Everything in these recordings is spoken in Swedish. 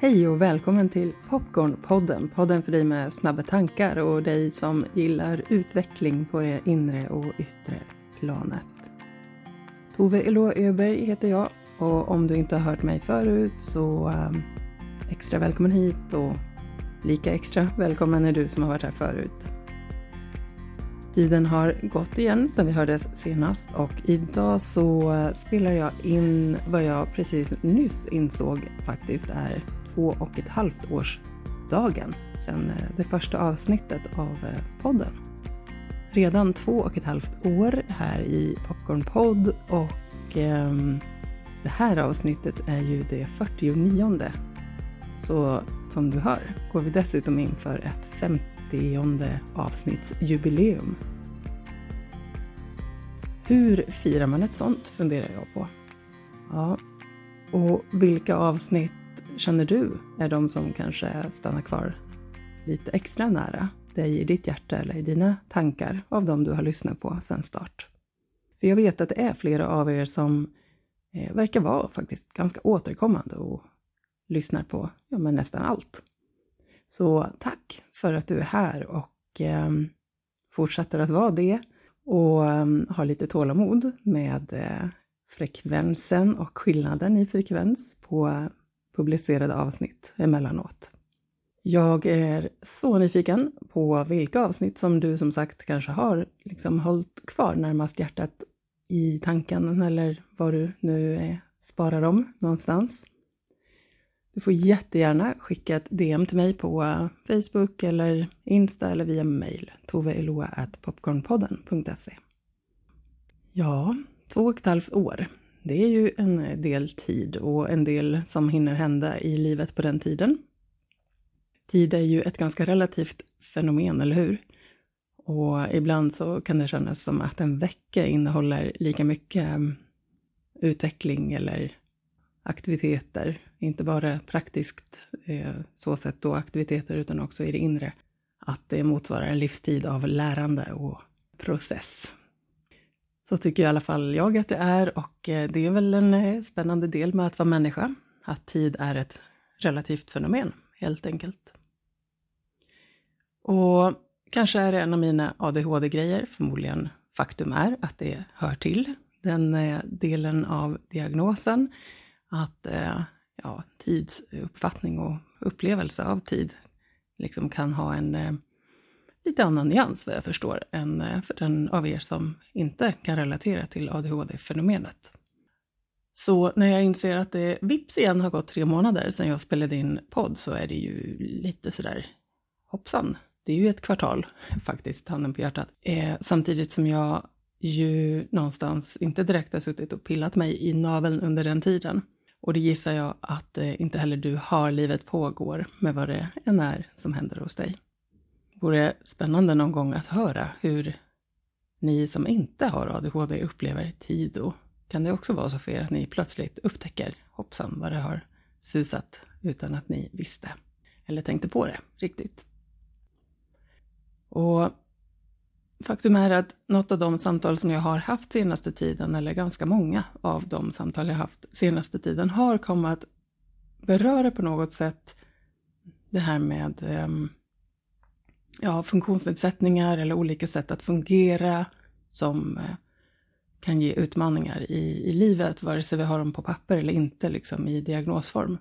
Hej och välkommen till Popcornpodden, podden för dig med snabba tankar och dig som gillar utveckling på det inre och yttre planet. Tove Elo Öberg heter jag och om du inte har hört mig förut så ehm, extra välkommen hit och lika extra välkommen är du som har varit här förut. Tiden har gått igen sedan vi hördes senast och idag så eh, spelar jag in vad jag precis nyss insåg faktiskt är två och ett halvt års dagen sedan eh, det första avsnittet av eh, podden. Redan två och ett halvt år här i Popcornpodd och eh, det här avsnittet är ju det 49 Så som du hör går vi dessutom in för ett 50 avsnittsjubileum. Hur firar man ett sånt funderar jag på. Ja, och vilka avsnitt känner du är de som kanske stannar kvar lite extra nära dig i ditt hjärta eller i dina tankar av de du har lyssnat på sedan start? För jag vet att det är flera av er som eh, verkar vara faktiskt ganska återkommande och lyssnar på ja, men nästan allt. Så tack för att du är här och eh, fortsätter att vara det och eh, har lite tålamod med eh, frekvensen och skillnaden i frekvens på publicerade avsnitt emellanåt. Jag är så nyfiken på vilka avsnitt som du som sagt kanske har liksom hållit kvar närmast hjärtat i tanken eller var du nu är, sparar dem någonstans. Du får jättegärna skicka ett DM till mig på Facebook eller Insta eller via mail toveeloa.popcornpodden.se Ja, två och ett halvt år det är ju en del tid och en del som hinner hända i livet på den tiden. Tid är ju ett ganska relativt fenomen, eller hur? Och ibland så kan det kännas som att en vecka innehåller lika mycket mm, utveckling eller aktiviteter, inte bara praktiskt eh, så sätt då aktiviteter utan också i det inre. Att det motsvarar en livstid av lärande och process. Så tycker i alla fall jag att det är och eh, det är väl en eh, spännande del med att vara människa, att tid är ett relativt fenomen, helt enkelt. Och kanske är det en av mina ADHD-grejer, förmodligen faktum är att det hör till den eh, delen av diagnosen, att ja, tidsuppfattning och upplevelse av tid liksom kan ha en lite annan nyans vad jag förstår än eh, för den av er som inte kan relatera till ADHD-fenomenet. Så när jag inser att det vips igen har gått tre månader sedan jag spelade in podd så är det ju lite sådär hoppsan. Det är ju ett kvartal faktiskt, handen på hjärtat. Eh, samtidigt som jag ju någonstans inte direkt har suttit och pillat mig i naveln under den tiden. Och det gissar jag att eh, inte heller du har. Livet pågår med vad det än är som händer hos dig vore spännande någon gång att höra hur ni som inte har ADHD upplever tid och kan det också vara så för er att ni plötsligt upptäcker hoppsan vad det har susat utan att ni visste eller tänkte på det riktigt. Och faktum är att något av de samtal som jag har haft senaste tiden, eller ganska många av de samtal jag haft senaste tiden, har kommit att beröra på något sätt det här med um, ja, funktionsnedsättningar eller olika sätt att fungera som eh, kan ge utmaningar i, i livet, vare sig vi har dem på papper eller inte, liksom i diagnosform.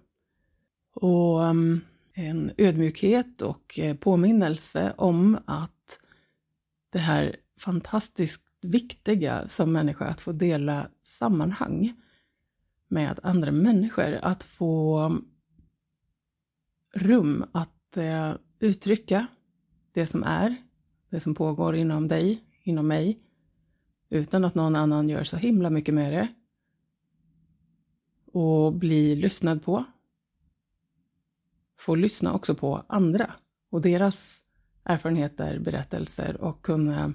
Och ehm, en ödmjukhet och eh, påminnelse om att det här fantastiskt viktiga som människa, att få dela sammanhang med andra människor, att få rum att eh, uttrycka det som är, det som pågår inom dig, inom mig, utan att någon annan gör så himla mycket med det. Och bli lyssnad på. Få lyssna också på andra och deras erfarenheter, berättelser och kunna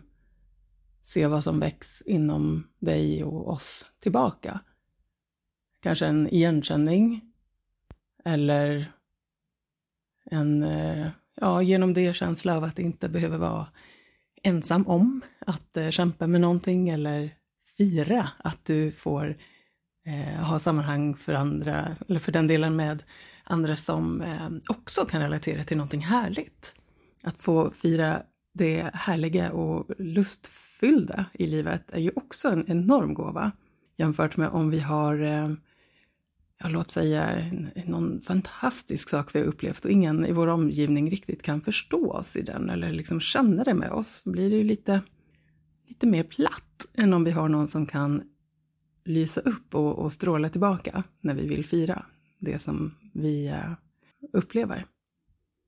se vad som väcks inom dig och oss tillbaka. Kanske en igenkänning eller en eh, ja, genom det känsla av att inte behöva vara ensam om att eh, kämpa med någonting eller fira att du får eh, ha sammanhang för andra, eller för den delen med andra som eh, också kan relatera till någonting härligt. Att få fira det härliga och lustfyllda i livet är ju också en enorm gåva jämfört med om vi har, eh, ja, låt säga, någon fantastisk sak vi har upplevt och ingen i vår omgivning riktigt kan förstå oss i den eller liksom känna det med oss. Då blir det ju lite, lite mer platt än om vi har någon som kan lysa upp och, och stråla tillbaka när vi vill fira det som vi eh, upplever.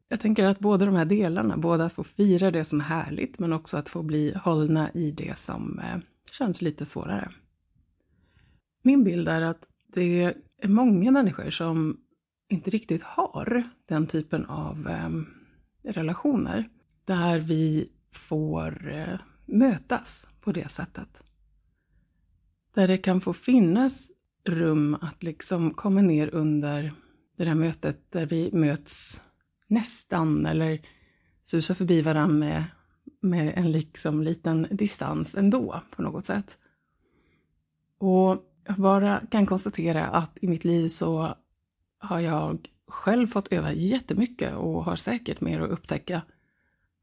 Jag tänker att båda de här delarna, både att få fira det som är härligt men också att få bli hållna i det som eh, känns lite svårare. Min bild är att det är många människor som inte riktigt har den typen av eh, relationer där vi får eh, mötas på det sättet. Där det kan få finnas rum att liksom komma ner under det där mötet där vi möts nästan eller susar förbi varandra med, med en liksom liten distans ändå på något sätt. Och jag bara kan konstatera att i mitt liv så har jag själv fått öva jättemycket och har säkert mer att upptäcka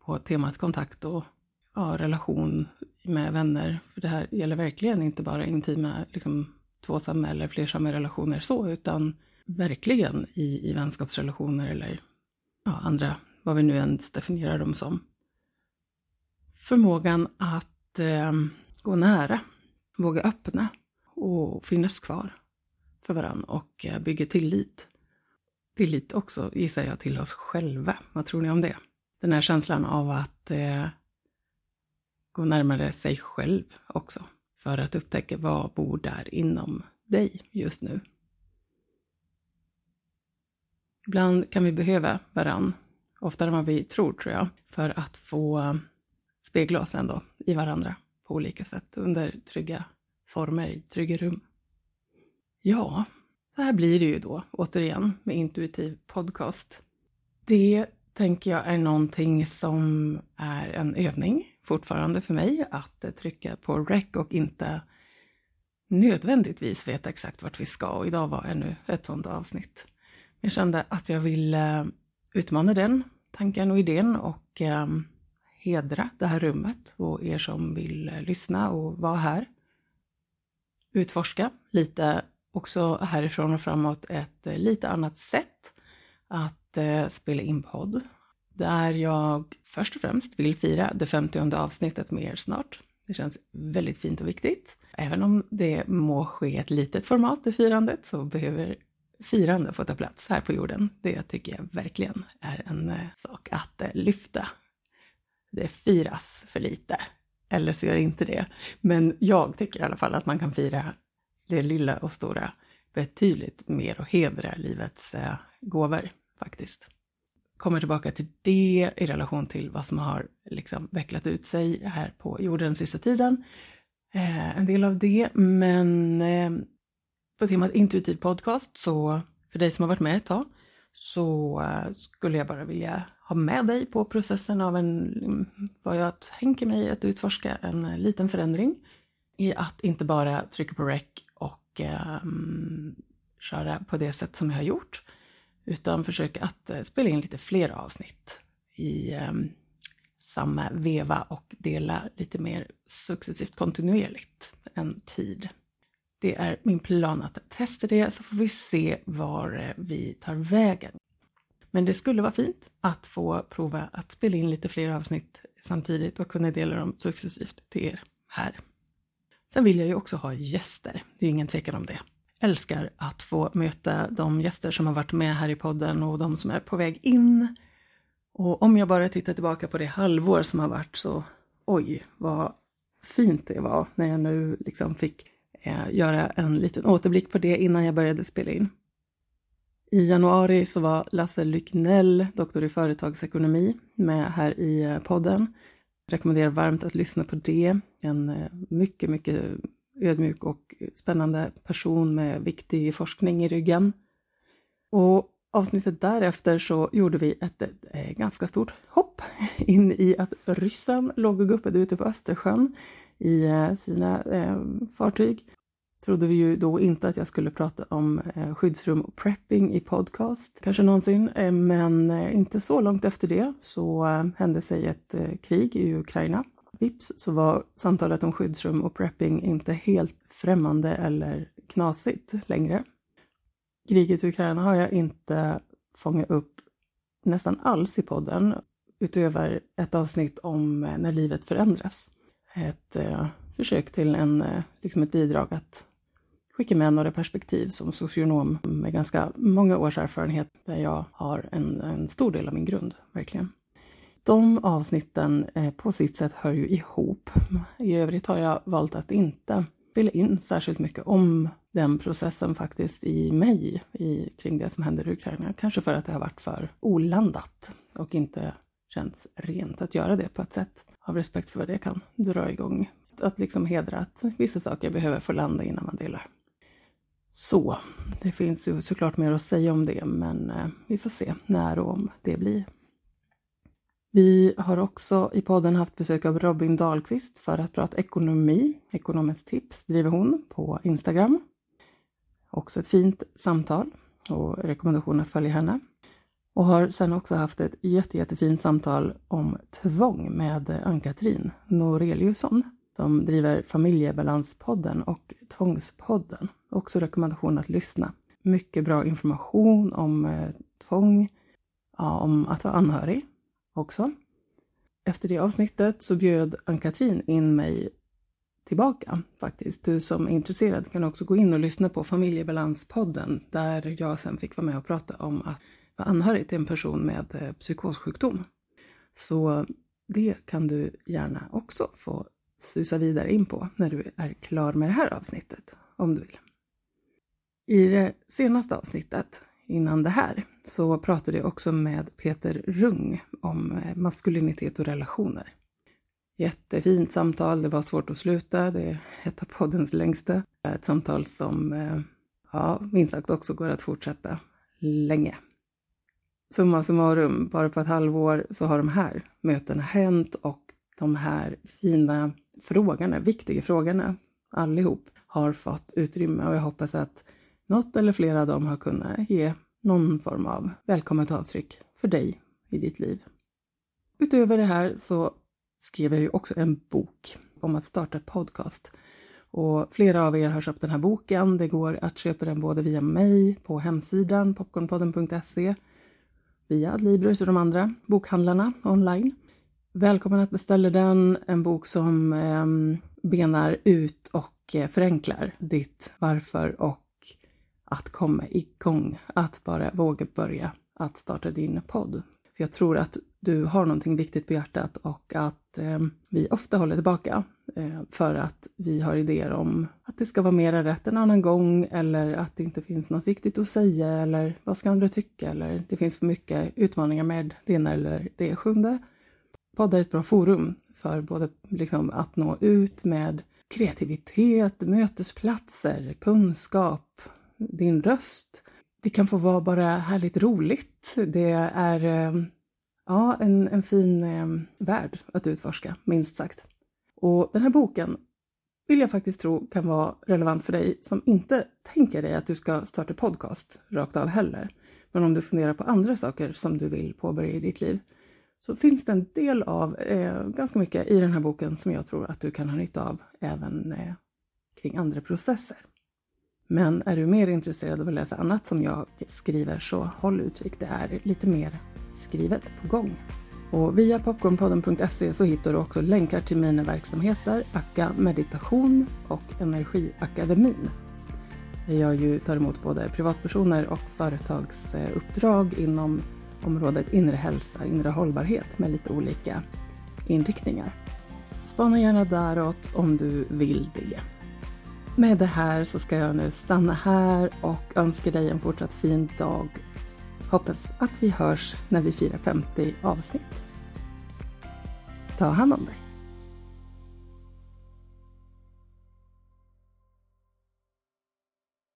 på temat kontakt och ja, relation med vänner. För det här gäller verkligen inte bara intima, liksom, tvåsamma eller flersamma relationer så, utan verkligen i, i vänskapsrelationer eller ja, andra, vad vi nu ens definierar dem som. Förmågan att eh, gå nära, våga öppna och finnas kvar för varandra och bygger bygga tillit. Tillit också, gissar jag, till oss själva. Vad tror ni om det? Den här känslan av att eh, gå närmare sig själv också, för att upptäcka vad bor där inom dig just nu. Ibland kan vi behöva varann, oftare än vad vi tror tror jag, för att få eh, spegla oss ändå i varandra på olika sätt under trygga former, i trygga rum. Ja, så här blir det ju då återigen med intuitiv podcast. Det tänker jag är någonting som är en övning fortfarande för mig att trycka på rec och inte nödvändigtvis veta exakt vart vi ska och idag var ännu ett sådant avsnitt. Jag kände att jag ville eh, utmana den tanken och idén och eh, hedra det här rummet och er som vill eh, lyssna och vara här. Utforska lite också härifrån och framåt ett eh, lite annat sätt att eh, spela in podd. Där jag först och främst vill fira det 50 avsnittet med er snart. Det känns väldigt fint och viktigt. Även om det må ske ett litet format i firandet så behöver firande få ta plats här på jorden. Det tycker jag verkligen är en eh, sak att lyfta. Det firas för lite, eller så gör det inte det. Men jag tycker i alla fall att man kan fira det lilla och stora betydligt mer och hedra livets eh, gåvor faktiskt. Kommer tillbaka till det i relation till vad som har liksom vecklat ut sig här på jorden sista tiden. Eh, en del av det, men eh, på temat intuitiv podcast, så för dig som har varit med ett tag, så eh, skulle jag bara vilja ha med dig på processen av en, mm, vad jag tänker mig att utforska, en liten förändring i att inte bara trycka på rec och um, köra på det sätt som jag har gjort, utan försöka att eh, spela in lite fler avsnitt i um, samma veva och dela lite mer successivt kontinuerligt en tid. Det är min plan att testa det så får vi se var eh, vi tar vägen. Men det skulle vara fint att få prova att spela in lite fler avsnitt samtidigt och kunna dela dem successivt till er här. Sen vill jag ju också ha gäster, det är ingen tvekan om det. Älskar att få möta de gäster som har varit med här i podden och de som är på väg in. Och om jag bara tittar tillbaka på det halvår som har varit så oj, vad fint det var när jag nu liksom fick eh, göra en liten återblick på det innan jag började spela in. I januari så var Lasse Lycknell, doktor i företagsekonomi, med här i eh, podden. Jag rekommenderar varmt att lyssna på det. En eh, mycket, mycket ödmjuk och spännande person med viktig forskning i ryggen. Och avsnittet därefter så gjorde vi ett, ett, ett ganska stort hopp in i att ryssen låg och guppade ute på Östersjön i sina eh, fartyg trodde vi ju då inte att jag skulle prata om eh, skyddsrum och prepping i podcast, kanske någonsin, eh, men eh, inte så långt efter det så hände sig ett krig i Ukraina. Vips så var samtalet om skyddsrum och prepping inte helt främmande eller knasigt längre. Kriget i Ukraina har jag inte fångat upp nästan alls i podden, utöver ett avsnitt om när livet förändras. Ett försök till en, liksom ett bidrag att skicka med några perspektiv som socionom med ganska många års erfarenhet där jag har en, en stor del av min grund, verkligen. De avsnitten eh, på sitt sätt hör ju ihop. I övrigt har jag valt att inte spela in särskilt mycket om den processen faktiskt i mig i, kring det som händer i Ukraina. Kanske för att det har varit för olandat och inte känts rent att göra det på ett sätt av respekt för vad det kan dra igång. Att liksom hedra att vissa saker behöver få landa innan man delar. Så, det finns ju såklart mer att säga om det, men eh, vi får se när och om det blir. Vi har också i podden haft besök av Robin Dahlqvist för att prata ekonomi. Ekonomiskt tips driver hon på Instagram. Också ett fint samtal och rekommendation att följa henne. Och har sen också haft ett jätte, jättefint samtal om tvång med Ann-Katrin Noreliusson. De driver Familjebalanspodden och Tvångspodden. Också rekommendation att lyssna. Mycket bra information om eh, tvång, ja, om att vara anhörig också. Efter det avsnittet så bjöd Ann-Katrin in mig tillbaka faktiskt. Du som är intresserad kan också gå in och lyssna på Familjebalanspodden där jag sen fick vara med och prata om att vara anhörig till en person med eh, psykossjukdom. Så det kan du gärna också få susa vidare in på när du är klar med det här avsnittet, om du vill. I det senaste avsnittet, innan det här, så pratade jag också med Peter Rung om eh, maskulinitet och relationer. Jättefint samtal, det var svårt att sluta, det är ett av poddens längsta. Ett samtal som, eh, ja, minst sagt också går att fortsätta länge. Summa summarum, bara på ett halvår så har de här mötena hänt och de här fina frågorna, viktiga frågorna, allihop, har fått utrymme och jag hoppas att något eller flera av dem har kunnat ge någon form av välkommet avtryck för dig i ditt liv. Utöver det här så skrev jag ju också en bok om att starta podcast. Och flera av er har köpt den här boken. Det går att köpa den både via mig på hemsidan popcornpodden.se, via Adlibris och de andra bokhandlarna online. Välkommen att beställa den, en bok som eh, benar ut och eh, förenklar ditt varför och att komma igång, att bara våga börja att starta din podd. För jag tror att du har någonting viktigt på hjärtat och att eh, vi ofta håller tillbaka eh, för att vi har idéer om att det ska vara mera rätt en annan gång eller att det inte finns något viktigt att säga eller vad ska andra tycka eller det finns för mycket utmaningar med det ena eller det sjunde. Podd är ett bra forum för både liksom, att nå ut med kreativitet, mötesplatser, kunskap, din röst. Det kan få vara bara härligt roligt. Det är eh, ja, en, en fin eh, värld att utforska, minst sagt. Och den här boken vill jag faktiskt tro kan vara relevant för dig som inte tänker dig att du ska starta podcast rakt av heller. Men om du funderar på andra saker som du vill påbörja i ditt liv så finns det en del av, eh, ganska mycket i den här boken som jag tror att du kan ha nytta av även eh, kring andra processer. Men är du mer intresserad av att läsa annat som jag skriver så håll utkik, det är lite mer skrivet på gång. Och via popcornpodden.se så hittar du också länkar till mina verksamheter Akka Meditation och Energiakademin. Jag ju tar emot både privatpersoner och företagsuppdrag inom området inre hälsa, inre hållbarhet med lite olika inriktningar. Spana gärna däråt om du vill det. Med det här så ska jag nu stanna här och önska dig en fortsatt fin dag. Hoppas att vi hörs när vi firar 50 avsnitt. Ta hand om dig.